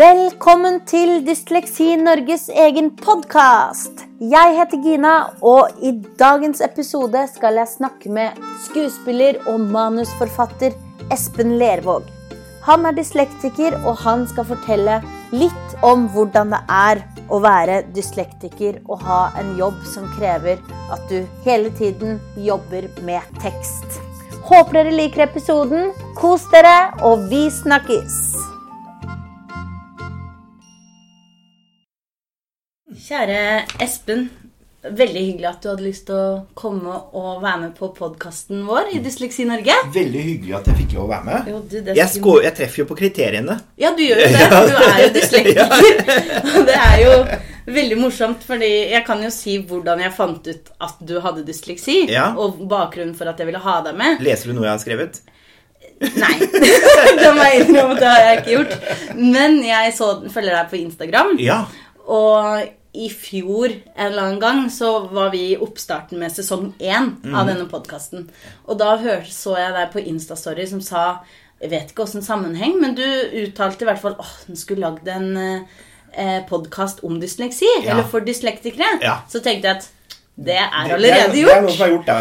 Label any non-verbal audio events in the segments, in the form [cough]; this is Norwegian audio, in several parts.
Velkommen til Dysleksi Norges egen podkast. Jeg heter Gina, og i dagens episode skal jeg snakke med skuespiller og manusforfatter Espen Lervåg. Han er dyslektiker, og han skal fortelle litt om hvordan det er å være dyslektiker og ha en jobb som krever at du hele tiden jobber med tekst. Håper dere liker episoden. Kos dere, og vi snakkes! Kjære Espen. Veldig hyggelig at du hadde lyst til å komme og være med på podkasten vår i Dysleksi Norge. Veldig hyggelig at jeg fikk lov å være med. Jo, du, Jeg, sko, jeg treffer jo på kriteriene. Ja, du gjør jo [laughs] det. Du er jo dyslektiker. [laughs] [laughs] Og det er jo veldig morsomt, fordi jeg kan jo si hvordan jeg fant ut at du hadde dysleksi. Ja. Og bakgrunnen for at jeg ville ha deg med. Leser du noe jeg har skrevet? Nei. det må jeg innrømme at det har jeg ikke gjort. Men jeg så, følger deg på Instagram. Ja. Og i fjor en eller annen gang så var vi i oppstarten med sesong én av denne podkasten. Og da hørte, så jeg deg på Instastory som sa Jeg vet ikke åssen sammenheng, men du uttalte i hvert fall åh, den skulle lagd en eh, podkast om dysleksi. Ja. Eller for dyslektikere. Ja. Så tenkte jeg at det er allerede er, gjort. Det er noen som har gjort det.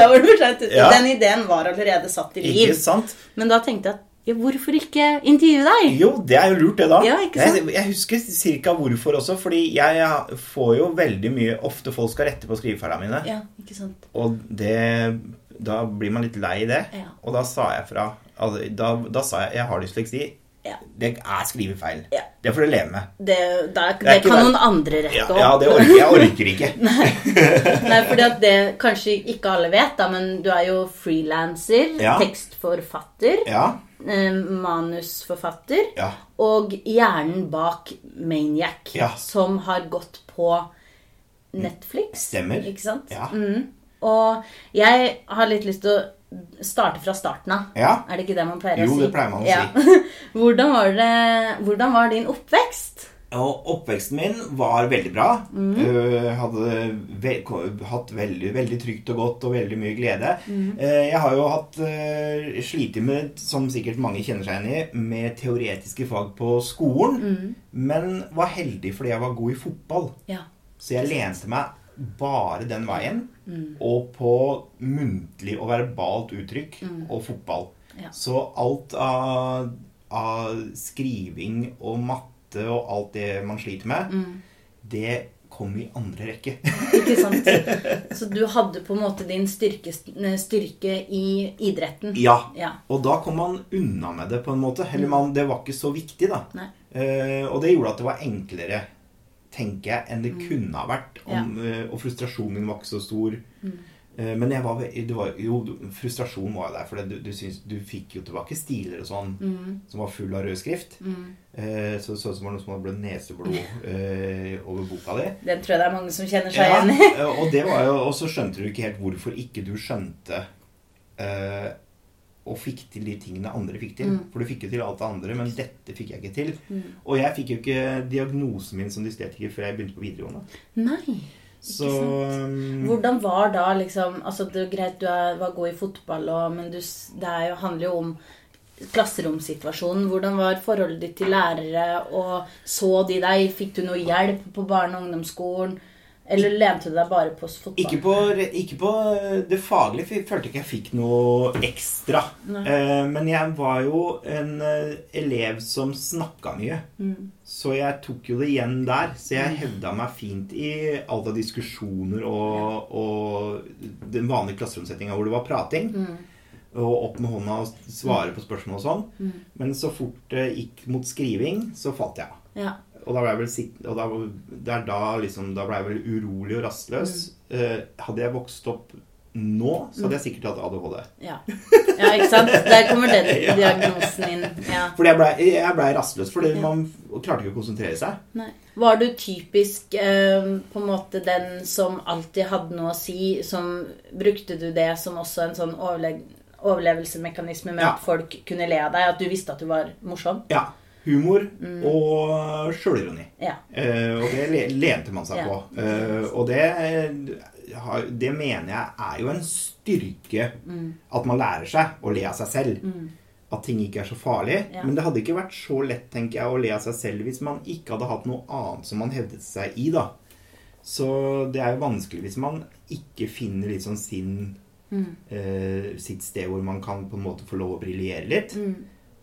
Jeg var ute. Ja. Den ideen var allerede satt i liv. Ikke sant? Men da tenkte jeg at ja, hvorfor ikke intervjue deg? Jo, det er jo lurt, det, da. Ja? Jeg, jeg husker cirka hvorfor også, fordi jeg får jo veldig mye Ofte folk skal rette på skrivefeilene mine. Ja, ikke sant? Og det Da blir man litt lei det. Ja. Og da sa jeg fra altså, da, da sa jeg jeg har dysleksi. Ja. Det er skrivefeil. Ja. Det får du leve med. Det, det, er det kan noen andre rette opp. ja det orker jeg. orker ikke. [laughs] Nei, fordi at det kanskje ikke alle vet, da, men du er jo frilanser, tekstforfatter, Ja. Eh, manusforfatter Ja. og hjernen bak Maniac, Ja. som har gått på Netflix. Stemmer. Ikke sant? Ja. Mm. Og jeg har litt lyst til å starte fra starten av. Ja. Er det ikke det man pleier Jo, å si? det pleier man å si. [laughs] hvordan, var det, hvordan var din oppvekst? Og oppveksten min var veldig bra. Mm. Uh, hadde ve hatt veldig, veldig trygt og godt og veldig mye glede. Mm. Uh, jeg har jo hatt uh, slitt med, som sikkert mange kjenner seg igjen i, med teoretiske fag på skolen. Mm. Men var heldig fordi jeg var god i fotball. Ja. Så jeg lente meg bare den veien. Mm. Og på muntlig og verbalt uttrykk og fotball. Mm. Ja. Så alt av, av skriving og matte og alt det man sliter med, Mm. det kom i andre rekke. Ikke sant? [laughs] Så du hadde på en måte din styrke, styrke i idretten? ja. Ja. Og da kom man unna med det på en måte. Eller man, det var ikke så viktig, da. Eh, og det gjorde at det var enklere, tenker jeg, enn det kunne ha vært. Om, eh, og frustrasjonen min var ikke så stor. Eh, men jeg var, det var, jo, frustrasjon var der. For det, du, du, syns, du fikk jo tilbake stiler og sånn som var full av rød skrift. Eh, så det så ut som det var noe som hadde blødd neseblod eh, over boka di. Den tror jeg det er mange som kjenner seg Ja, igjen i. eh, og, det var jo, og så skjønte du ikke helt hvorfor ikke du skjønte eh, og fikk til de tingene andre fikk til. For du fikk jo til alt det andre, men dette fikk jeg ikke til. Og jeg fikk jo ikke diagnosen min som dyslektiker før jeg begynte på videregående. Nei. Så um, Hvordan var da liksom Altså, det er greit du er, var god i fotball, og, men du, det er jo, handler jo om klasseromssituasjonen. Hvordan var forholdet ditt til lærere? Og så de deg? Fikk du noe hjelp på barne- og ungdomsskolen? Eller lente du deg bare på fotball? ikke på, ikke på det faglige. for Jeg følte ikke jeg fikk noe ekstra. Eh, men jeg var jo en eh, elev som snakka mye. Så jeg tok jo det igjen der. Så jeg hevda meg fint i alt av diskusjoner og, og den vanlige klasseromsetninga hvor det var prating. Og opp med hånda og svare på spørsmål og sånn. Men så fort det gikk mot skriving, så falt jeg av. Ja. Og da ble jeg vel sitt, og da, det er da, liksom, da ble jeg vel urolig og rastløs. Eh, hadde jeg vokst opp nå, så hadde jeg sikkert hatt ADHD. Ja. ja, ikke sant? Der kommer den [laughs] diagnosen inn. Ja. Fordi jeg ble, ble rastløs, fordi man klarte ikke å konsentrere seg. Nei. Var du typisk eh, på en måte den som alltid hadde noe å si? Som, brukte du det som også en sånn overle overlevelsesmekanisme med Ja. at folk kunne le av deg? At du visste at du var morsom? Ja. Humor og sjølironi. Ja. Eh, og det lente man seg Ja. på. Eh, og det, eh, det mener jeg er jo en styrke at man lærer seg å le av seg selv. at ting ikke er så farlig. Ja. Men det hadde ikke vært så lett tenker jeg, å le av seg selv hvis man ikke hadde hatt noe annet som man hevdet seg i. da. Så det er jo vanskelig hvis man ikke finner liksom sin, eh, sitt sted hvor man kan på en måte få lov å briljere litt.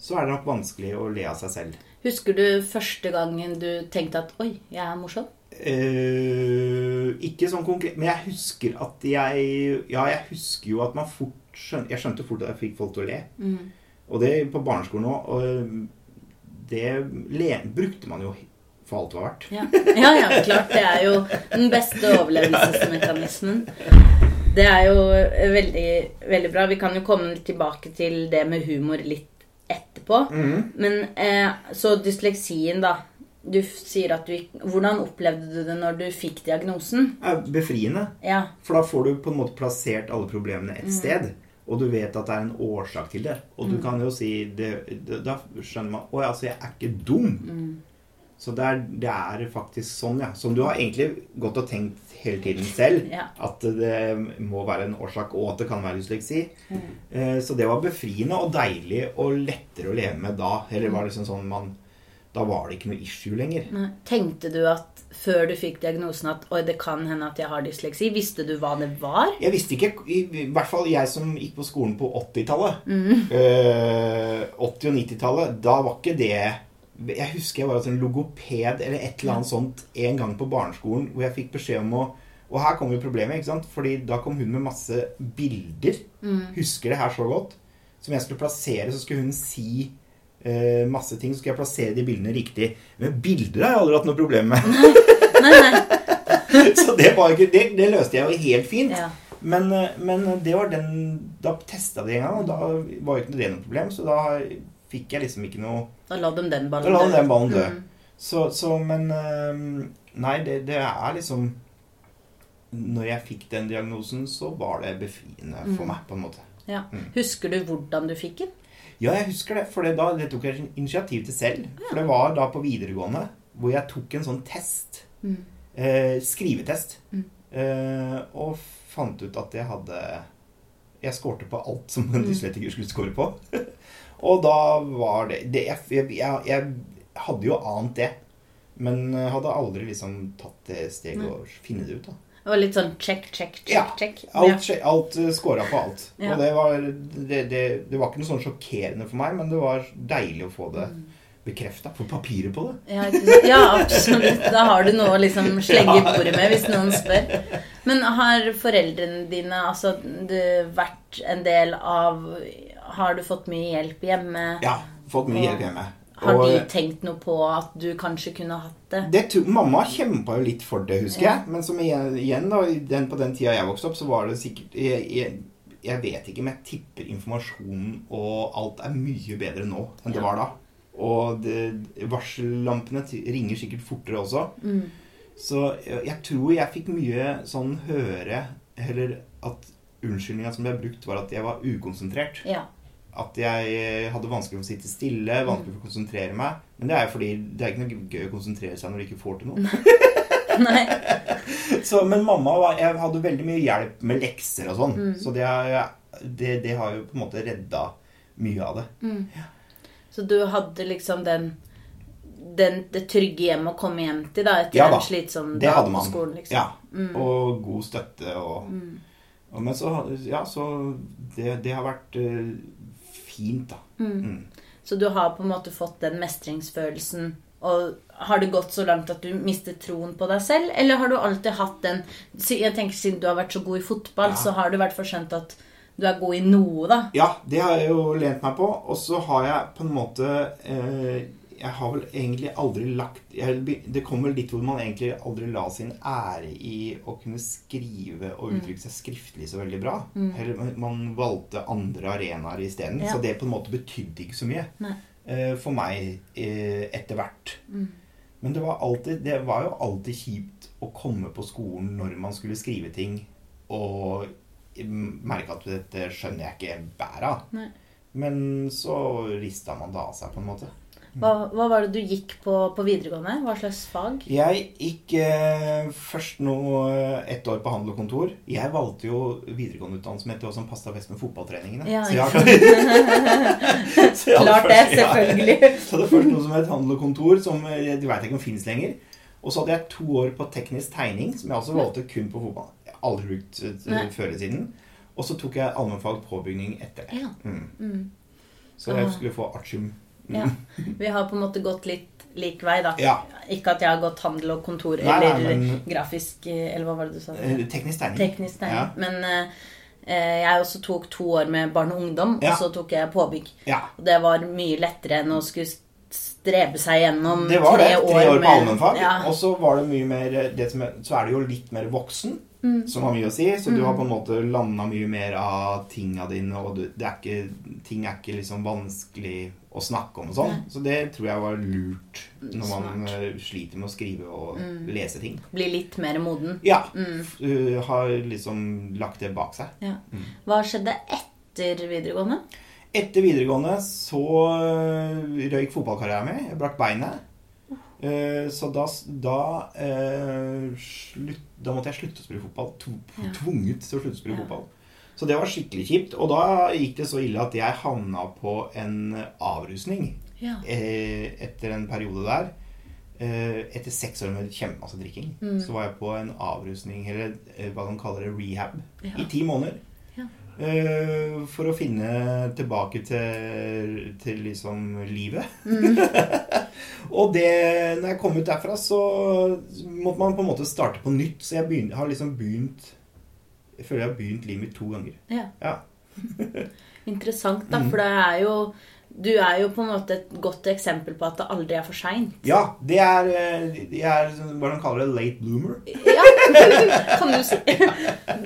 Så er det nok vanskelig å le av seg selv. Husker du første gangen du tenkte at 'oi, jeg er morsom'? Uh, ikke sånn konkret, men jeg husker at jeg Ja, jeg husker jo at man fort skjønte Jeg skjønte fort at jeg fikk folk til å le. Og det på barneskolen òg. Og det le, brukte man jo for alt det var verdt. Ja. ja, ja, klart. Det er jo den beste overlevelsesmekanismen. Det er jo veldig, veldig bra. Vi kan jo komme tilbake til det med humor litt etterpå. Men eh, så dysleksien, da. Du sier at du ikke Hvordan opplevde du det når du fikk diagnosen? befriende. Ja. For da får du på en måte plassert alle problemene et sted. Og du vet at det er en årsak til det. Og du kan jo si det, det, Da skjønner man Å ja, altså, jeg er ikke dum. Så det er, det er faktisk sånn, ja. Som du har egentlig gått og tenkt hele tiden selv. [laughs] Ja. At det må være en årsak, og at det kan være dysleksi. Eh, Så det var befriende og deilig og lettere å leve med da. Eller var det liksom sånn man Da var det ikke noe issue lenger. Nei. Tenkte du at før du fikk diagnosen at oi, det kan hende at jeg har dysleksi? Visste du hva det var? Jeg visste ikke, i, i hvert fall jeg som gikk på skolen på 80-tallet, Mm. eh, 80- og 90-tallet, da var ikke det Jeg husker jeg var hos en logoped eller et eller annet sånt en gang på barneskolen hvor jeg fikk beskjed om å Og her kommer jo problemet, ikke sant? Fordi da kom hun med masse bilder. Mm. Husker det her så godt. Som jeg skulle plassere, så skulle hun si eh, masse ting. Så skulle jeg plassere de bildene riktig. Men bilder har jeg aldri hatt noe problem med. Nei, nei. [laughs] så det, var ikke, det, det løste jeg jo helt fint. Ja. Men, eh, men det var den Da testa det en gang, og da var jo ikke det noe problem. Så da fikk jeg liksom ikke noe Da la de den Da ballen la dø. den ballen dø. Mm. Så, så men eh, Nei, det, det er liksom Når jeg fikk den diagnosen, så var det befriende for meg, på en måte. Ja. Mm. Husker du hvordan du fikk den? Ja, jeg husker det, for det, da, det tok jeg initiativ til selv. For det var da på videregående hvor jeg tok en sånn test. Mm. Eh, skrivetest. Mm. Eh, og fant ut at jeg hadde Jeg skårte på alt som en Mm. dyslektiker skulle skåre på. [laughs] og da var det, det jeg, jeg, jeg, hadde jo ant det. Men eh, hadde aldri liksom tatt det steget og finne det ut. da. Det var litt sånn check, check, check, Ja, check. Alt, ja. alt uh, scora på alt. Ja. Og det var, det, det, det var ikke noe sånn sjokkerende for meg, men det var deilig å få det Mm. bekrefta. Få papiret på det. Ja, ja, absolutt. Da har du noe å liksom slenge i [laughs] bordet med hvis noen spør. Men har foreldrene dine altså, vært en del av Har du fått mye hjelp hjemme? Ja, fått mye hjelp hjemme. Har de tenkt noe på at du kanskje kunne hatt det? Det to, mamma kjempa jo litt for det, husker Ja. jeg. Men som igjen, igjen da, den, på den tida jeg vokste opp, så var det sikkert jeg, jeg, jeg vet ikke, men jeg tipper informasjonen og alt er mye bedre nå enn det var da. Og det, varsellampene ringer sikkert fortere også. Mm. Så jeg, jeg tror jeg fikk mye sånn høre Eller at unnskyldninga som ble brukt, var at jeg var ukonsentrert. Ja. At jeg hadde vanskelig for å sitte stille, vanskelig for å konsentrere meg. Men det er jo fordi det er ikke noe gøy å konsentrere seg når du ikke får til noe. [laughs] Nei. [laughs] Så, men mamma var, jeg hadde veldig mye hjelp med lekser og sånn. Mm. Så det, det, det har jo på en måte redda mye av det. Mm. Så du hadde liksom den, den det trygge hjemmet å komme hjem til da, etter Ja da, en slitsom Det dag hadde på man. skolen? Liksom. Ja. Mm. Og god støtte og, Mm. og Men så Ja, så det, det har vært eh, fint, da. Mm. Mm. Så du har på en måte fått den mestringsfølelsen. Og har det gått så langt at du mister troen på deg selv? Eller har du alltid hatt den Jeg tenker Siden du har vært så god i fotball, Ja. så har du i hvert fall skjønt at du er god i noe, da. Ja, det har jeg jo lent meg på. Og så har jeg på en måte eh, Jeg har vel egentlig aldri lagt jeg, Det kommer litt hvor man egentlig aldri la sin ære i å kunne skrive og uttrykke seg skriftlig så veldig bra. Mm. Eller man- valgte andre arenaer isteden. Ja. Så det på en måte betydde ikke så mye eh, for meg uh, etter hvert. Mm. Men det var, alltid, det var jo alltid kjipt å komme på skolen når man skulle skrive ting, og merke at dette skjønner jeg ikke bæret av. Men så rista man det av seg, på en måte. Hva, hva var det du gikk på på videregående? Hva slags fag? Jeg gikk eh, først nå eh, ett år på handel og kontor. Jeg valgte jo videregående utdannelse som heter som passa best med fotballtreningene. Ja, så jeg, [laughs] ikke [laughs] så jeg Klart det, først- ja. [laughs] Så hadde jeg først noe som het handel og kontor, som jeg du veit ikke om fins lenger. Og så hadde jeg to år på teknisk tegning, som jeg også valgte kun på fotball. Jeg har aldri brukt eh, før i siden. Og så tok jeg allmennfag påbygning etter det. Ja. Mm. Mm. Så jeg Ah. skulle få artium. Mm. ja. [laughs] Vi har på en måte gått litt lik vei, da. Ja. Ikke at jeg har gått handel og kontor Nei, nei, eller men- grafisk eh, Eller hva var det du sa? Eh, Teknisk tegning. Teknisk tegning. Ja. Men eh, eh, jeg også tok to år med barn og ungdom, og så tok jeg påbygg. Ja. Og det var mye lettere enn å skulle strebe seg gjennom Det var tre det. år, Tre år på med- allmennfag. Ja. Og så var det mye mer det som er, Så er det jo litt mer voksen, Mm. som har mye å si. Så du har på en måte landa mye mer av tinga dine, og du, det er ikke, ting er ikke liksom vanskelig å snakke om og sånn. Så det tror jeg var lurt når man Smart. Mm. eh, sliter med å skrive og lese ting. Bli litt mer moden. Ja. Mm. uh, har liksom lagt det bak seg. Ja. Mm. Hva skjedde etter videregående? Etter videregående så øh, røyk fotballkarrieren min. Jeg brakk beinet. Eh, Så da, da, eh, slutt, da måtte jeg slutte å spille fotball. Ja. Tvunget til å slutte å spille Ja. fotball. Så det var skikkelig kjipt. Og da gikk det så ille at jeg havna på en avrusning Ja. eh, etter en periode der. Eh, Etter seks år med kjempemasse drikking Mm. så var jeg på en avrusning, eller eh, hva de kaller det, rehab, Ja. i ti måneder. Ja. For å finne tilbake til, til liksom livet. Mm. [laughs] og det, når jeg kom ut derfra, så måtte man på en måte starte på nytt. Så jeg begyn- har liksom begynt Jeg føler jeg har begynt livet mitt to ganger. ja. Ja. [laughs] Interessant, da, Mm. for det er jo Du er jo på en måte et godt eksempel på at det aldri er for seint. ja det er, eh, er hva de kaller det, late bloomer. Ja, [laughs] kan du si.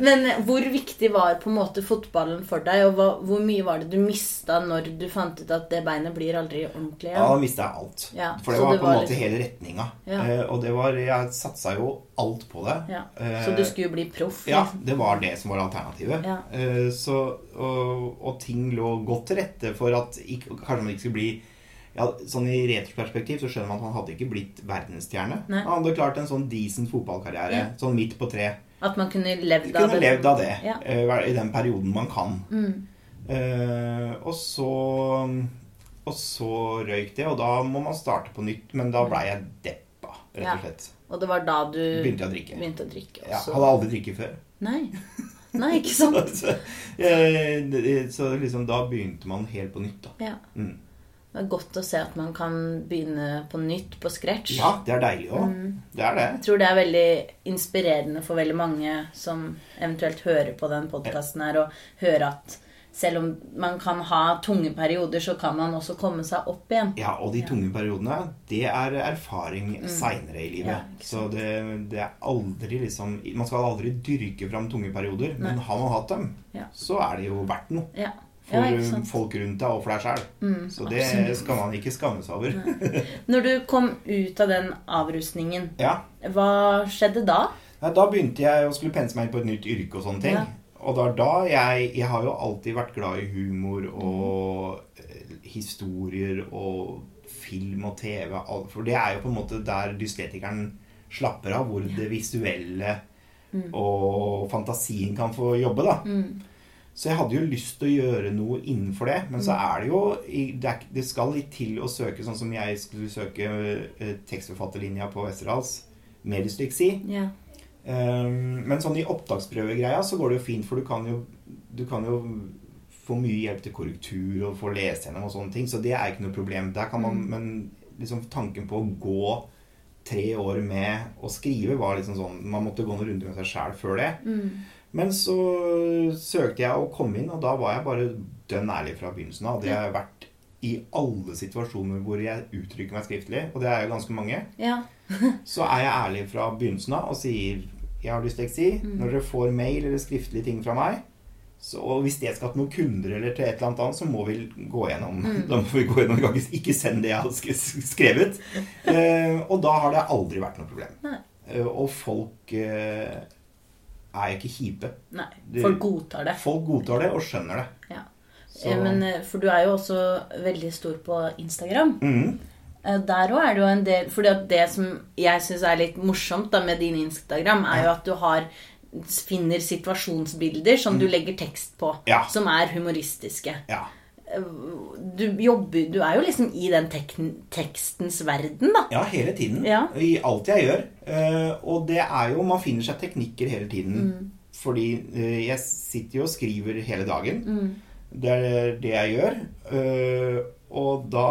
Men hvor viktig var på en måte fotballen for deg, og hva, hvor mye var det du mista når du fant ut at det beinet blir aldri ordentlig Ja, da igjen? mista jeg alt. Ja, For det var det på en måte hele retninga. Ja. Eh, og det var Jeg satsa jo alt på det. Ja. Eh, Så du skulle bli proff? Ja, liksom. det var det som var alternativet. Ja. Eh, så, og, og ting lå godt til rette for at kanskje man ikke skulle bli ja, sånn I retroperspektiv så skjønner man at han hadde ikke blitt verdensstjerne. Nei. Han hadde klart en sånn decent fotballkarriere. Ja. Sånn midt på tre. At man kunne levd Kunne av det? levd av det Ja. eh, i den perioden man kan. Mm. Eh, og så Og så røyk det, og da må man starte på nytt. Men da blei jeg deppa, rett og slett. Og det var da du Begynte å drikke. begynte å drikke Ja, hadde aldri drikket før. Nei. Nei, ikke sant? [laughs] så, så liksom da begynte man helt på nytt, da. Ja. Mm. Det er godt å se at man kan begynne på nytt på scratch. Ja, det er deilig òg. Mm. Det er det. Jeg tror det er veldig inspirerende for veldig mange som eventuelt hører på den podkasten her, og hører at selv om man kan ha tunge perioder, så kan man også komme seg opp igjen. Ja, og de Ja. tunge periodene, det er erfaring Mm. seinere i livet. Ja, så det, det er aldri liksom Man skal aldri dyrke fram tunge perioder, men Nei. har man hatt dem, Ja. så er det jo verdt noe. Ja, For ja folk rundt deg og for deg sjæl. Mm, Så det absolutt. skal man ikke skamme seg over. Når du kom ut av den avrustningen, Ja. hva skjedde da? Da begynte jeg å skulle pense meg inn på et nytt yrke og sånne ting. Og det er da jeg Jeg har jo alltid vært glad i humor og mm. historier og film og TV. For det er jo på en måte der dystetikeren slapper av, hvor det visuelle og fantasien kan få jobbe, da. Mm. Så jeg hadde jo lyst til å gjøre noe innenfor det. Men så Mm. er det jo Det, skal litt til å søke sånn som jeg skulle søke eh, tekstforfatterlinja på Westerdals med dysleksi. Ja. Um, men sånn i opptaksprøvegreia så går det jo fint, for du kan jo, du kan jo få mye hjelp til korrektur og få lest gjennom og sånne ting, så det er ikke noe problem. Man, Mm. Men liksom tanken på å gå tre år med å skrive var liksom sånn Man måtte gå noen runder med seg sjæl før det. Mm. Men så søkte jeg å komme inn, og da var jeg bare dønn ærlig fra begynnelsen av. Det har jeg vært i alle situasjoner hvor jeg uttrykker meg skriftlig, og det er jo ganske mange ja. [laughs] så er jeg ærlig fra begynnelsen av og sier jeg har dysleksi. Mm. Når dere får mail eller skriftlige ting fra meg, så, og hvis det skal til noen kunder eller til et eller annet annet, så må vi gå gjennom Mm. [laughs] Da må vi gå gjennom, kan ikke, send det jeg har skrevet. Eh, og da har det aldri vært noe problem. Nei. Eh, og folk eh, er ikke kjipe. Nei. Folk godtar det. Folk godtar det og skjønner det. Ja. Så, Eh, Men, eh, for du er jo også veldig stor på Instagram. Mhm. Eh, Der òg er det jo en del For det som jeg syns er litt morsomt da med din Instagram, er jo at du har finner situasjonsbilder som du legger tekst på, Ja. som er humoristiske. Ja. Du jobber Du er jo liksom i den tek tekstens verden, da. Ja, hele tiden. Ja. I alt jeg gjør. Eh, og det er jo Man finner seg teknikker hele tiden. Mm. Fordi eh, jeg sitter jo og skriver hele dagen. Mm. Det er det jeg gjør. Eh, og da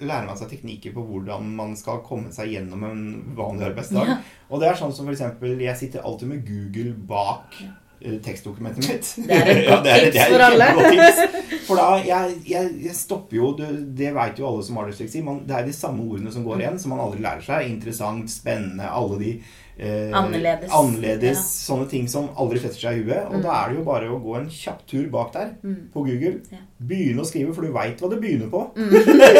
lærer man seg teknikker på hvordan man skal komme seg gjennom en vanlig arbeidsdag. Ja. Og det er sånn som eksempel Jeg sitter alltid med Google bak eh, tekstdokumentet mitt. Det er et [laughs] godt det er- tips for alle. tips. For da jeg, jeg, jeg stopper jo Det, det vet jo alle som har dysleksi. Man, det er de samme ordene som går igjen, som man aldri lærer seg. Interessant, spennende, alle de eh, Annerledes. annerledes Ja. sånne ting som aldri fester seg i huet. Og da er det jo bare å gå en kjapp tur bak der på Google. Ja. Begynne å skrive, for du veit hva du begynner på. [laughs]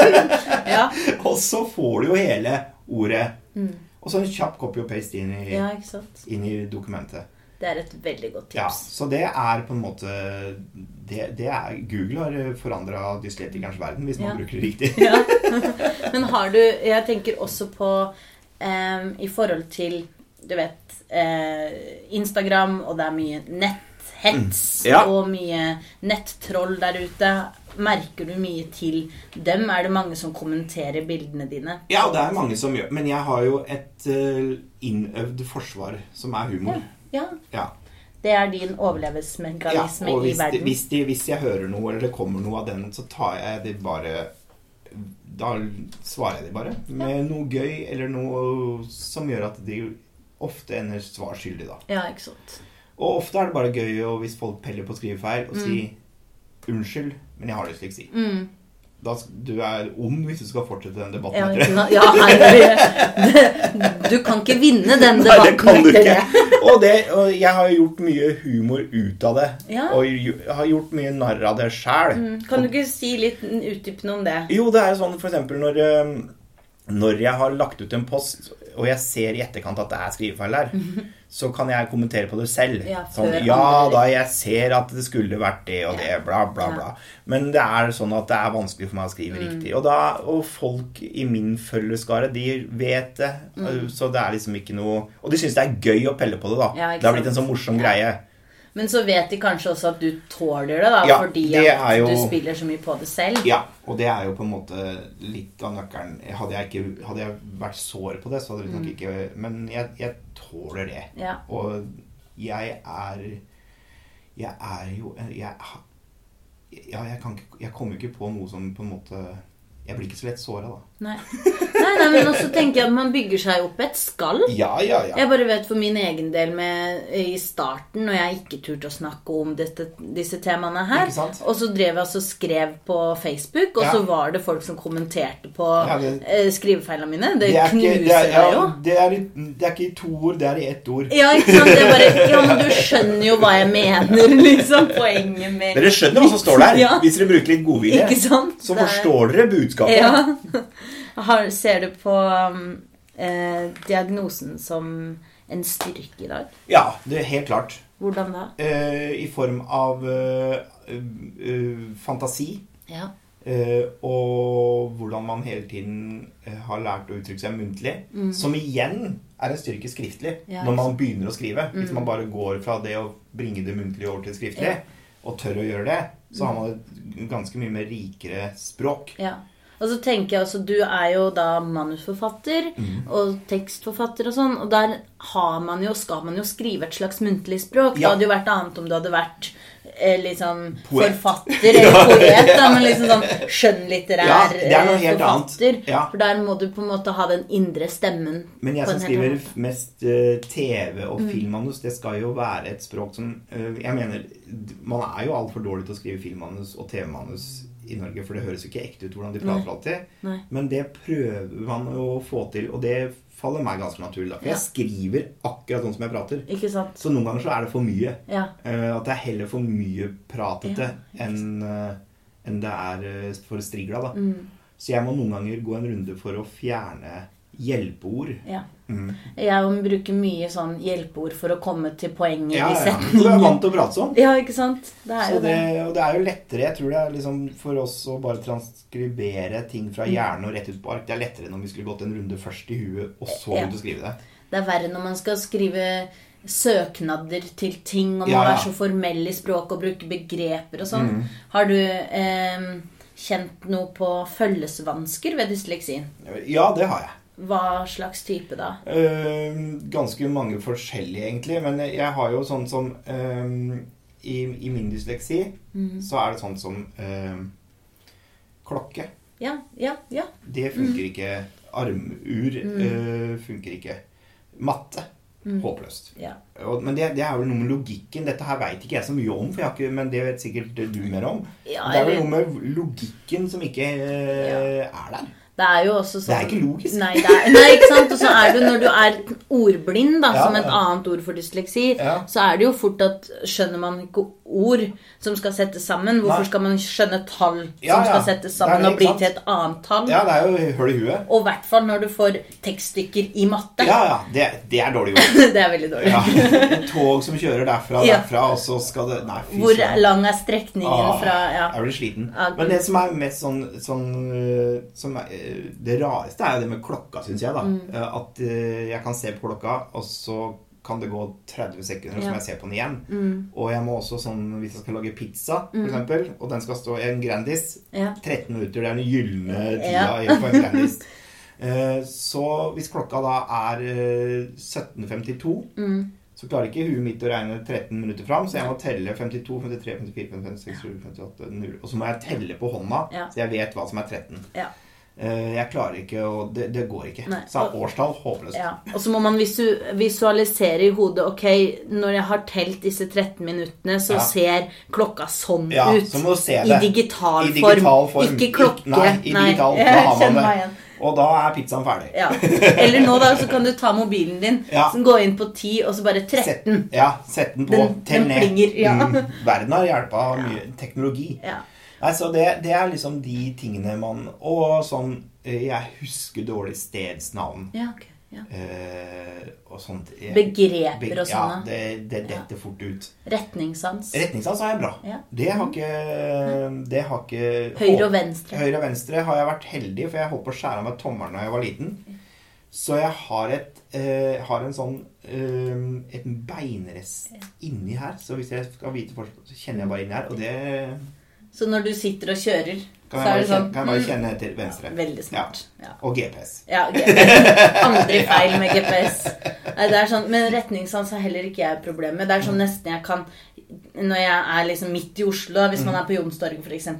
Ja, Og så får du jo hele ordet. Og så en kjapp copy og paste inn i, ja inn i dokumentet. Det er et veldig godt Ja, tips. så det er på en måte det, det er, Google har forandra dyslektikernes verden, hvis man Ja. bruker det riktig. [laughs] Ja. Men har du Jeg tenker også på um, I forhold til Du vet eh, Instagram, og det er mye netthets Mm. Ja. og mye nettroll der ute. Merker du mye til dem? Er det mange som kommenterer bildene dine? Ja, det er mange som gjør Men jeg har jo et uh, innøvd forsvar som er humor. Ja. Ja. Det er din overlevelsesmekanisme i verden. De, hvis, de, hvis jeg hører noe, eller det kommer noe av den, så tar jeg det bare Da svarer jeg de bare med noe gøy, eller noe som gjør at de ofte ender svar skyldig, da. Ja, ikke sant. Og ofte er det bare gøy å, hvis folk peller på skrivefeil, mm. si unnskyld, men jeg har dysleksi. Mm. Da, du er ond hvis du skal fortsette den debatten. Ja, etter [laughs] ja herregud. Du kan ikke vinne den debatten. Nei, det kan du ikke. Og, det, og jeg har gjort mye humor ut av det. Ja. Og har gjort mye narr av det sjæl. Kan du ikke si litt utdypende om det? Jo, det er sånn eksempel når, når jeg har lagt ut en post, og jeg ser i etterkant at det er skrivefeil der, [laughs] så kan jeg kommentere på det selv. Ja, sånn, ja da, jeg ser at det skulle vært det og det, bla, bla, bla. Men det er sånn at det er vanskelig for meg å skrive Mm. riktig. Og, da, og folk i min følgeskare, de vet det. Mm. Så det er liksom ikke noe Og de syns det er gøy å pelle på det, da. Ja, det har blitt en sånn morsom greie. Men så vet de kanskje også at du tåler det, da, Ja, fordi det at jo- du spiller så mye på det selv. Ja, og det er jo på en måte litt av nøkkelen. Hadde jeg, ikke, hadde jeg vært sår på det, så hadde det nok ikke Men jeg, jeg tåler det. Mm. Ja. Og jeg er Jeg er jo jeg, Ja, jeg kan Jeg kommer jo ikke på noe som på en måte Jeg blir ikke så lett såra, da. Nei. nei, nei, men også tenker jeg at man bygger seg opp et skall. Ja, ja, ja. Jeg bare vet for min egen del med, i starten, når jeg ikke turte å snakke om dette, disse temaene her, og så drev jeg og skrev på Facebook, og så var det folk som kommenterte på det- eh, skrivefeilene mine. Det, Det er, ikke, det, er, ja, jo. det, er, det er ikke i to ord, det er i ett ord. Ja, ikke sant? Det er bare, ja, men du skjønner jo hva jeg mener, [laughs] liksom. Poenget med Dere skjønner hva som står der. Ja. Hvis dere bruker litt godvilje, så forstår dere budskapet. Ja. [laughs] Har, ser du på um, eh, diagnosen som en styrke i dag? Ja, det er helt klart. Hvordan da? Eh, I form av eh, eh, fantasi. Ja. eh, og hvordan man hele tiden eh, har lært å uttrykke seg muntlig. Som igjen er en styrke skriftlig Mm. Ja, når man begynner å skrive. Hvis man bare går fra det å bringe det muntlig over til skriftlig, Ja. og tør å gjøre det, så har man et ganske mye mer rikere språk. ja. Og så tenker jeg også, Du er jo da manusforfatter Mm. og tekstforfatter og sånn. Og der har man jo, skal man jo skrive et slags muntlig språk. Ja. Det hadde jo vært annet om du hadde vært eh, liksom Poet. forfatter [laughs] eller poet. da, Men liksom sånn skjønnlitterær Ja, forfatter. Ja. For der må du på en måte ha den indre stemmen. Men jeg som skriver mest uh, TV Mm. og filmmanus, det skal jo være et språk som uh, Jeg mener, man er jo altfor dårlig til å skrive filmmanus og TV-manus i Norge, for det høres jo ikke ekte ut hvordan de prater alltid. Men det prøver man å få til, og det faller meg ganske naturlig. da, For Ja. jeg skriver akkurat sånn som jeg prater. Ikke sant? Så noen ganger så er det for mye. Ja. Uh, at det er heller for mye pratete Ja, enn uh, en det er eh, for strigla. da. Mm. Så jeg må noen ganger gå en runde for å fjerne hjelpeord. Ja. Mm. Jeg bruker mye sånn hjelpeord for å komme til poenget Ja, i ja. Du er setningen. vant til å prate sånn. Ja, ikke sant? Det er Så jo det, det. det er jo lettere jeg tror det er liksom for oss å bare transkribere ting fra Mm. hjernen og rett ut på ark. Det er lettere enn om vi skulle gått en runde først i huet, og så ut og skrive det. Det er verre når man skal skrive søknader til ting, og man ja. er så formell i språket og bruker begreper og sånn. Mm. Har du eh, kjent noe på følgesvansker ved dysleksien? Ja, det har jeg. Hva slags type da? Eh, ganske mange forskjellige, egentlig. Men jeg har jo sånn som eh, i, I min dysleksi Mm. så er det sånn som eh, klokke. Ja, ja, ja. Det funker ikke. Armur eh, funker ikke. Matte. Håpløst. ja. Men det, det er vel noe med logikken. Dette her veit ikke jeg så mye om, ikke, men det vet sikkert du mer om. Ja, det er vel noe med logikken som ikke eh, er der. Det er jo også sånn Det er ikke logisk. Nei, er, nei ikke sant? Og så er det når du er ordblind, da, Ja, som et annet ord for dysleksi, Ja. så er det jo fort at skjønner man ikke ord som skal settes sammen, hvorfor Nei. skal man skjønne tall Ja, som skal settes sammen det, og bli sant? til et annet tall? Ja, det er jo høl i huet. Og i hvert fall når du får tekststykker i matte. Ja, ja. Det, det er dårlig gjort. [laughs] det er veldig dårlig. Ja. Tog som kjører derfra og derfra, og så skal det Nei, fy Hvor lang er strekningen Ah, fra ja. Jeg blir sliten. Men det som er mest sånn, sånn øh, som er, Det rareste er jo det med klokka, syns jeg. da Mm. Eh, At øh, jeg kan se på klokka, og så kan det gå 30 sekunder, og så må jeg se på den igjen. Mm. Og jeg må også sånn hvis jeg skal lage pizza, for eksempel, og den skal stå i en Grandis Ja. 13 minutter, det er den gylne tida på en [laughs] Grandis. Eh, Så hvis klokka da er eh, 17.52 Mm. så klarer ikke huet mitt å regne 13 minutter fram, så jeg må telle 52, 53, 54, 56, 58, 0. Og så må jeg telle på hånda, Ja. så jeg vet hva som er 13. Ja. Eh, Jeg klarer ikke å Det, det går ikke. Nei, Så og- årstall håpløst. Ja, og så må man visu visualisere i hodet Ok, når jeg har telt disse 13 minuttene, så Ja. ser klokka sånn Ja, ut. så må du se I det. digital, I digital form. form. Ikke klokke. Nei, i digital. Da [laughs] har man det. Og da er pizzaen ferdig. Ja. Eller nå, da, så kan du ta mobilen din, Ja. gå inn på 10, og så bare Sett, 13. ja, sett den på. Den- Tell ned. ja. Mm, verden har hjelpa mye. Teknologi. Ja. Nei, så det, det er liksom de tingene man Og sånn eh, Jeg husker dårlig stedsnavn. ja, ok. Ja. Uh, og sånt. Begreper Beg- og sånne. Ja, det, det detter fort ut. Retningssans. Retningssans er bra. Ja. Det har ikke Det har ikke Høyre og venstre. Høyre og venstre har jeg vært heldig, for jeg holdt på å skjære av meg tommelen da jeg var liten. Så jeg har et uh, har en sånn uh, et beinrest inni her. Så hvis jeg skal vite forskjell, så kjenner jeg bare inni her. Og det Så når du sitter og kjører, kan så er det sånn kan jeg bare mm, kjenne til venstre. Veldig smart. Ja. Og GPS. Ja, GPS. Aldri [laughs] feil med GPS. Nei, sånn, men retningssans har heller ikke jeg problem med. Det er sånn nesten jeg kan Når jeg er liksom midt i Oslo, hvis man er på Youngstorget f.eks.,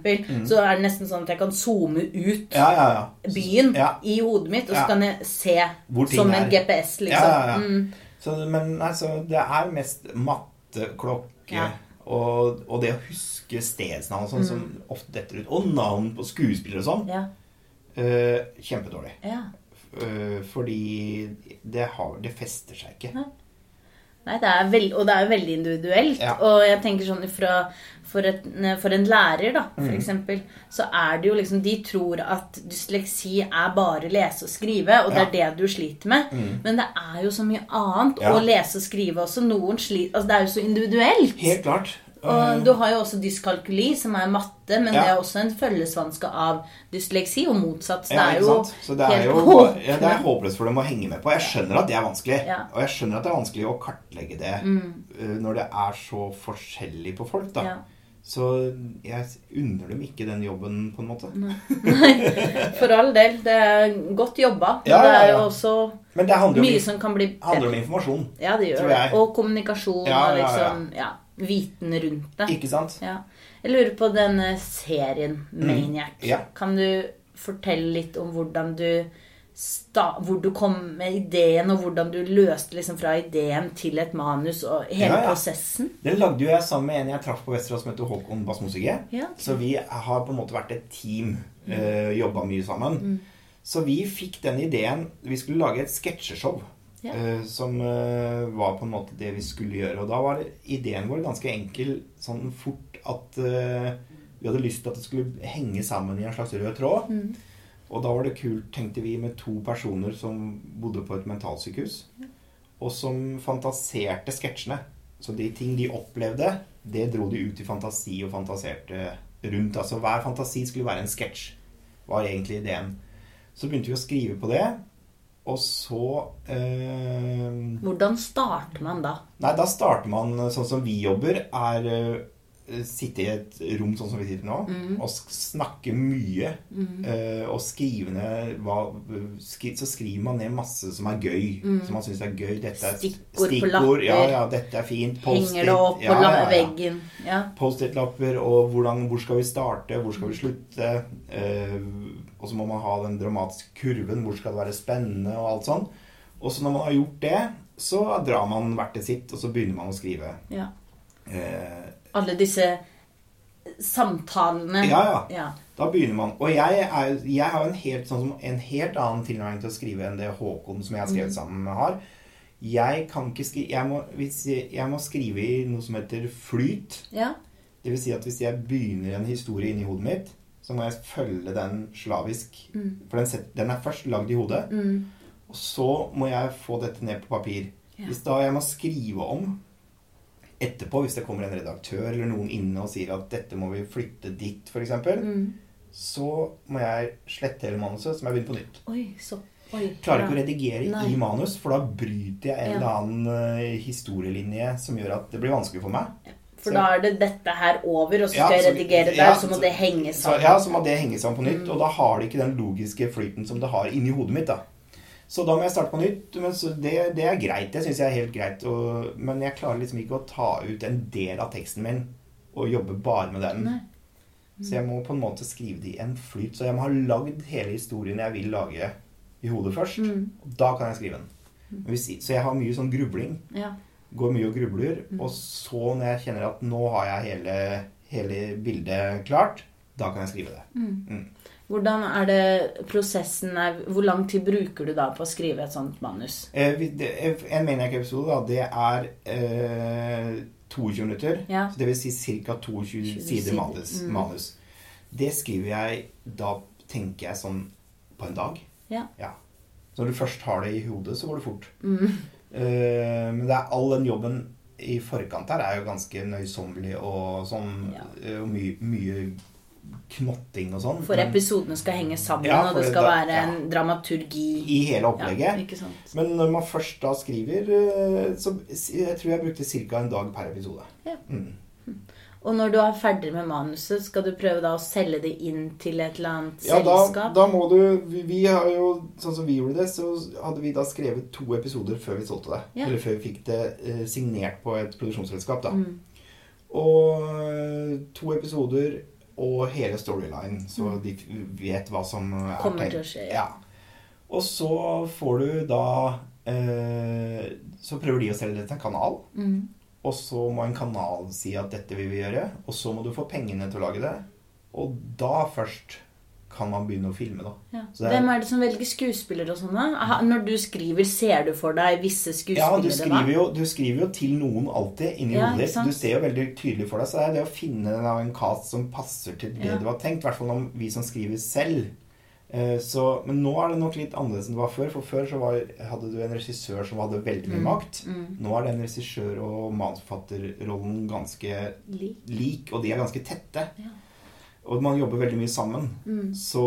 så er det nesten sånn at jeg kan zoome ut Ja, ja, ja. byen i hodet mitt, og så kan jeg se som er. en GPS, liksom. Ja, ja, ja. Mm. Så, men altså, det er mest matte, klokke. Og, og det å huske stedsnavn og sånn som ofte detter ut. Og navn på skuespillere og sånn. ja. uh, kjempedårlig. ja. Uh, fordi det, har, det fester seg ikke. Nei, det er veld, og det er jo veldig individuelt. Ja. Og jeg tenker sånn fra, for, et, for en lærer, da, Mm. for eksempel, så er det jo liksom De tror at dysleksi er bare lese og skrive, og det er det du sliter med. Men det er jo så mye annet. Mm. Ja. Å lese og skrive også. Noen sliter Altså, det er jo så individuelt. Helt klart. Og du har jo også dyskalkuli, som er matte, men Ja. det er også en følgesvanske av dysleksi, og motsatt. Så det er jo? Så det er helt jo ja, det er håpløst for dem å henge med på. Jeg skjønner at det er vanskelig. Ja. Og jeg skjønner at det er vanskelig å kartlegge det mm. når det er så forskjellig på folk. da. Ja. Så jeg unner dem ikke den jobben, på en måte. Nei, For all del. Det er godt jobba. Men Ja, det ja, er jo også Men det mye om, som kan bli handler om informasjon. Ja, det gjør det. Og kommunikasjon Ja, og ja, ja. liksom ja, viten rundt det. Ikke sant? Ja. Jeg lurer på denne serien Maniac. Mm. Ja. Kan du fortelle litt om hvordan du sta hvor du kom med ideen, og hvordan du løste liksom fra ideen til et manus, og hele Ja, prosessen? Det lagde jo jeg sammen med en jeg traff på Vesterålen som heter Håkon Basmosige. Ja. Så vi har på en måte vært et team. øh, Jobba mye sammen. Mm. Så vi fikk den ideen Vi skulle lage et sketsjeshow. Ja. eh, som eh, var på en måte det vi skulle gjøre. Og da var ideen vår ganske enkel sånn fort at eh, vi hadde lyst til at det skulle henge sammen i en slags rød tråd. Mm. Og da var det kult, tenkte vi, med to personer som bodde på et mentalsykehus. Og som fantaserte sketsjene. Så de ting de opplevde, det dro de ut i fantasi og fantaserte rundt. Altså hver fantasi skulle være en sketsj, var egentlig ideen. Så begynte vi å skrive på det. Og så eh, Hvordan starter man da? Nei, da starter man sånn som vi jobber, er eh, sitte i et rom sånn som vi sitter nå, Mm. og snakke mye. eh, og skrive ned hva, skri, Så skriver man ned masse som er gøy. Som man syns er gøy. Dette er stikkord, Stikkord på lapper. Ja, ja, dette er fint. Henger det opp på ja, på ja, veggen? Ja. Post-it-lapper, og hvordan, hvor skal vi starte, hvor skal vi slutte? Uh, og så må man ha den dramatiske kurven, hvor skal det være spennende, og alt sånn. Og så når man har gjort det, så drar man hvert til sitt, og så begynner man å skrive. ja. Eh, Alle disse samtalene. ja, ja. ja. Da begynner man. Og jeg, er, jeg har en helt, sånn, som- en helt annen tilnærming til å skrive enn det Håkon som jeg har skrevet sammen med, har. Jeg kan ikke skrive jeg må, jeg, jeg må skrive i noe som heter flyt. ja. Det vil si at hvis jeg begynner en historie inni hodet mitt, så må jeg følge den slavisk. For den, set, den er først lagd i hodet, Mm. og så må jeg få dette ned på papir. Ja. Hvis da jeg må skrive om etterpå, hvis det kommer en redaktør eller noen inne og sier at dette må vi flytte dit, f.eks., Mm. så må jeg slette hele manuset, så må jeg begynne på nytt. Oi, så Oi. Klarer ikke å redigere Nei. i manus, for da bryter jeg en Ja. eller annen eh, historielinje som gjør at det blir vanskelig for meg. For da er det dette her over, og så Ja, skal jeg redigere der, ja, så må det henge Så, sammen. ja, så må det henge sammen på Mm. nytt, og da har det ikke den logiske flyten som det har inni hodet mitt. da. Så da må jeg starte på nytt, men så det, det er greit. Det syns jeg er helt greit. Og, men jeg klarer liksom ikke å ta ut en del av teksten min og jobbe bare med den. Mm. Så jeg må på en måte skrive det i en flyt. Så jeg må ha lagd hele historien jeg vil lage i hodet først. Mm. Og da kan jeg skrive den. Men hvis- Så jeg har mye sånn grubling. Ja. Går mye og grubler. Mm. Og så, når jeg kjenner at nå har jeg hele, hele bildet klart, da kan jeg skrive det. Mm. Hvordan er det prosessen er Hvor lang tid bruker du da på å skrive et sånt manus? Eh, En Maniac-episode, det er eh, 22 minutter. Ja. Så det vil si ca. 22 sider sider. manus, Mm. manus. Det skriver jeg Da tenker jeg sånn på en dag. Ja. ja. når du først har det i hodet, så går det fort. Mm. Eh, men det er all den jobben i forkant her er jo ganske nøysommelig og sånn Ja. eh, Og mye, mye knotting og sånn. For episodene skal henge sammen, Ja, og det skal det, være ja. en dramaturgi. I hele opplegget. Ja? Men når man først da skriver, eh, så jeg tror jeg brukte ca. en dag per episode. Ja. Mm. Og når du er ferdig med manuset, skal du prøve da å selge det inn til et eller annet Ja, da, selskap? da må du vi, vi har jo, Sånn som vi gjorde det, så hadde vi da skrevet to episoder før vi solgte det. Eller før vi fikk det eh, signert på et produksjonsselskap, da. Mm. Og eh, to episoder og hele storyline, så de vet hva som er Mm. Kommer til å skje, ja. Og så får du da eh, Så prøver de å selge det til en kanal. Mm. Og så må en kanal si at dette vil vi gjøre. Og så må du få pengene til å lage det. Og da først kan man begynne å filme, da. Ja. Er- Hvem er det som velger skuespillere og sånn? Når du skriver, ser du for deg visse Ja, du skriver, jo, du skriver jo til noen alltid inni Ja, hodet ditt. Du ser jo veldig tydelig for deg. Så det er det å finne en, en cast som passer til det Ja. du har tenkt. I hvert fall om vi som skriver selv. Eh, Så, men nå er det nok litt annerledes enn det var før. For før så var, hadde du en regissør som hadde veldig mye Mm. makt. Mm. Nå er den regissør- og manusforfatterrollen ganske Lik. lik, og de er ganske tette. Ja. Og man jobber veldig mye sammen. Mm. Så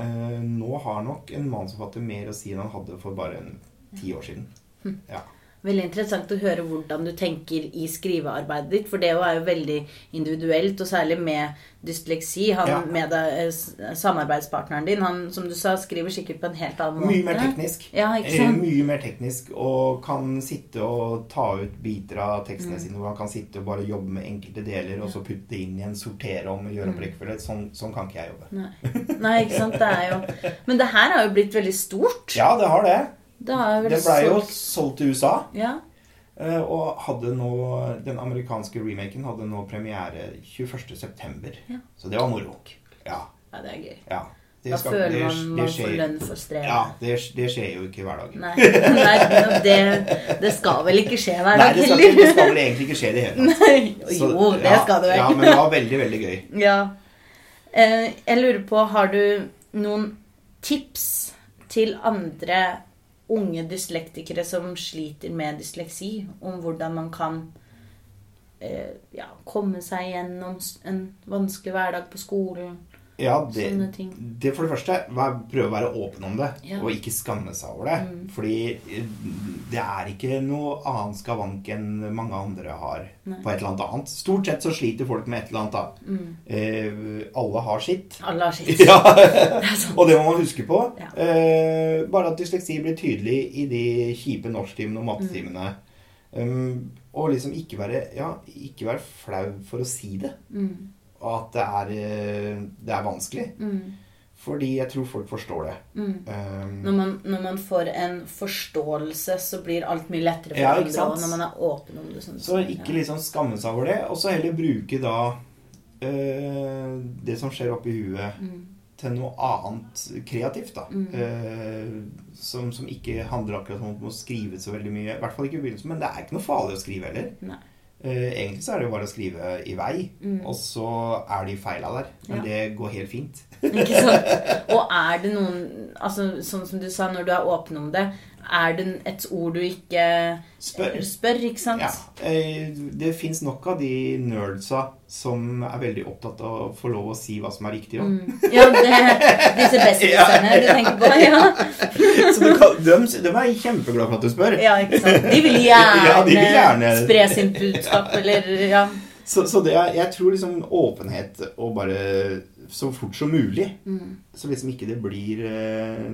eh, nå har nok en manusforfatter mer å si enn han hadde for bare en ti år siden. Hm. Ja. Veldig interessant å høre hvordan du tenker i skrivearbeidet ditt, for det er jo veldig individuelt, og særlig med dysleksi. Han Ja. med deg, eh, samarbeidspartneren din, han som du sa, skriver sikkert på en helt annen måte. Mye mer teknisk. Ja, Eh? Mye mer teknisk, og kan sitte og ta ut biter av tekstene Mm. sine. Hvor han kan sitte og bare jobbe med enkelte deler, og så putte det inn igjen, sortere om, gjøre opp Mm. rekkefølge. Sånn, sånn kan ikke jeg jobbe. Nei. Nei, ikke sant. Det er jo [laughs] Men det her har jo blitt veldig stort. Ja, det har det. Jo blei jo solgt- til USA. Ja. eh, Og hadde nå Den amerikanske remaken hadde nå premiere 21.9. Ja. Så det var moro. Ja. ja, det er gøy. ja. Det Da skal- føler det- man man får lønn for strevet. Ja, det, det skjer jo ikke hver dag. Nei, nei det, det skal vel ikke skje hver dag heller? Nei, det skal vel egentlig ikke skje i det hele tatt. Jo, Så- det ja, skal det vel. Ja, men det var veldig, veldig gøy. Ja. Eh, jeg lurer på, har du noen tips til andre unge dyslektikere som sliter med dysleksi, om hvordan man kan eh, ja, komme seg gjennom en vanskelig hverdag på skolen? Ja, det, det for det første, prøv å være åpen om det, Ja. og ikke skamme seg over det. Fordi eh, det er ikke noe annet skavank enn mange andre har Nei. på et eller annet annet. Stort sett så sliter folk med et eller annet da. Mm. Eh, alle har sitt. Alle har sitt. [laughs] Ja, [laughs] og det må man huske på. Ja. Eh, bare at dysleksi blir tydelig i de kjipe norsktimene og mattetimene. Um, og liksom ikke være, ja, ikke være flau for å si det. Mm. Og at det er, eh, det er vanskelig. Mm. Fordi jeg tror folk forstår det. Mm. Um, Når man, når man får en forståelse, så blir alt mye lettere for Ja, andre. Og når man er åpen om det. Sånn, så ikke liksom skamme seg over det, og så heller bruke da uh, det som skjer oppi huet, Mm. til noe annet kreativt, da. Eh, som, som ikke handler akkurat om å skrive så veldig mye. I hvert fall ikke i begynnelsen, men det er ikke noe farlig å skrive heller. Nei. Eh, egentlig så er det jo bare å skrive i vei, Mm. og så er de feila der. Men Ja. det går helt fint. Ikke sant? [laughs] Og er det noen altså, Sånn som du sa, når du er åpen om det, er det et ord du ikke Spør. spør ikke sant? Ja, eh, Det fins nok av de nerdsa som er veldig opptatt av å få lov å si hva som er riktig. også. Mm. Ja, det, disse besserwisserne Ja, du tenker på? Ja. [laughs] Så du kan, de, de er kjempeglade for at du spør. ja, ikke sant? De vil gjerne, [laughs] Ja, de vil gjerne. spre sin budskap, eller ja. Så, så det er, jeg tror liksom åpenhet og bare så fort som mulig. Mm. Så liksom ikke det blir eh,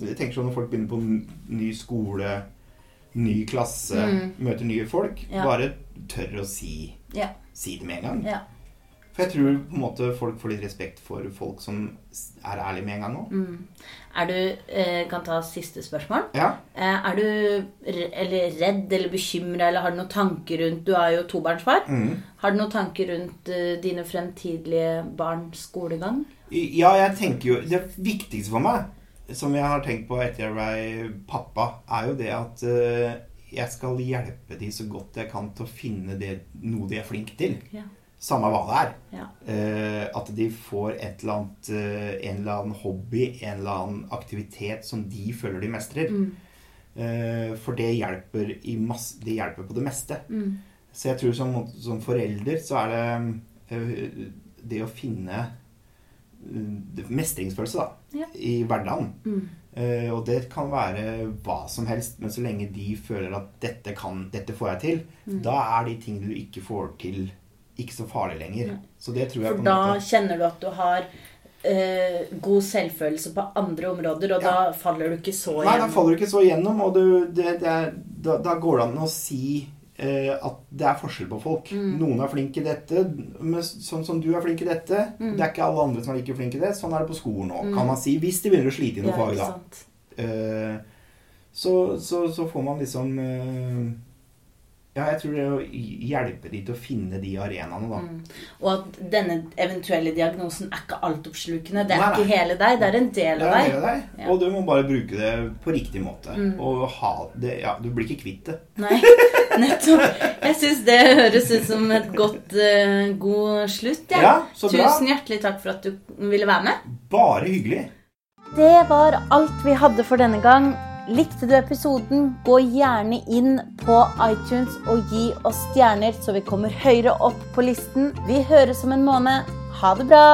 Jeg tenker sånn når folk begynner på ny skole, ny klasse, Mm. møter nye folk. Ja. Bare tør å si, Ja. si det med en gang. ja. For jeg tror på en måte folk får litt respekt for folk som er ærlige med en gang òg. Mm. Er du eh, Kan ta siste spørsmål. Ja. Eh, er du eller redd eller bekymra, eller har du noen tanker rundt Du er jo tobarnsfar. Mm. Har du noen tanker rundt eh, dine fremtidige barns skolegang? Ja, jeg tenker jo Det viktigste for meg, som jeg har tenkt på etter jeg ble pappa, er jo det at eh, jeg skal hjelpe de så godt jeg kan til å finne det, noe de er flinke til. Ja. Samme hva det er. Ja. Eh, at de får et eller annet, eh, en eller annen hobby, en eller annen aktivitet som de føler de mestrer. Mm. Eh, for det hjelper, i masse, det hjelper på det meste. Mm. Så jeg tror som, som forelder så er det eh, det å finne mestringsfølelse da, Ja. i hverdagen. Mm. Uh, og det kan være hva som helst, men så lenge de føler at dette, kan, dette får jeg til, Mm. da er de tingene du ikke får til, ikke så farlig lenger. Mm. Så det tror jeg For da måte kjenner du at du har uh, god selvfølelse på andre områder, og Ja. da faller du ikke så Nei, da faller du ikke så igjennom, og du, det, det er, da, da går det an å si eh, at det er forskjell på folk. Mm. Noen er flinke i dette, men sånn som du er flink i dette. Mm. Det er ikke alle andre som er like flinke i det. Sånn er det på skolen òg, Mm. kan man si. Hvis de begynner å slite i noe fag, da. Eh, så, så, så får man liksom eh, Ja, jeg tror det å hjelpe de til å finne de arenaene, da. Mm. Og at denne eventuelle diagnosen er ikke altoppslukende. Det er Nei, nei. ikke hele deg, det er en del av deg. del av deg, Ja. og du må bare bruke det på riktig måte. Mm. Og ha det Ja, du blir ikke kvitt det. Nei, [laughs] nettopp. Jeg syns det høres ut som et godt, uh, god slutt. Ja. Ja, så bra. Tusen hjertelig takk for at du ville være med. Bare hyggelig. Det var alt vi hadde for denne gang. Likte du episoden, gå gjerne inn på iTunes og gi oss stjerner, så vi kommer høyere opp på listen. Vi høres om en måned. Ha det bra!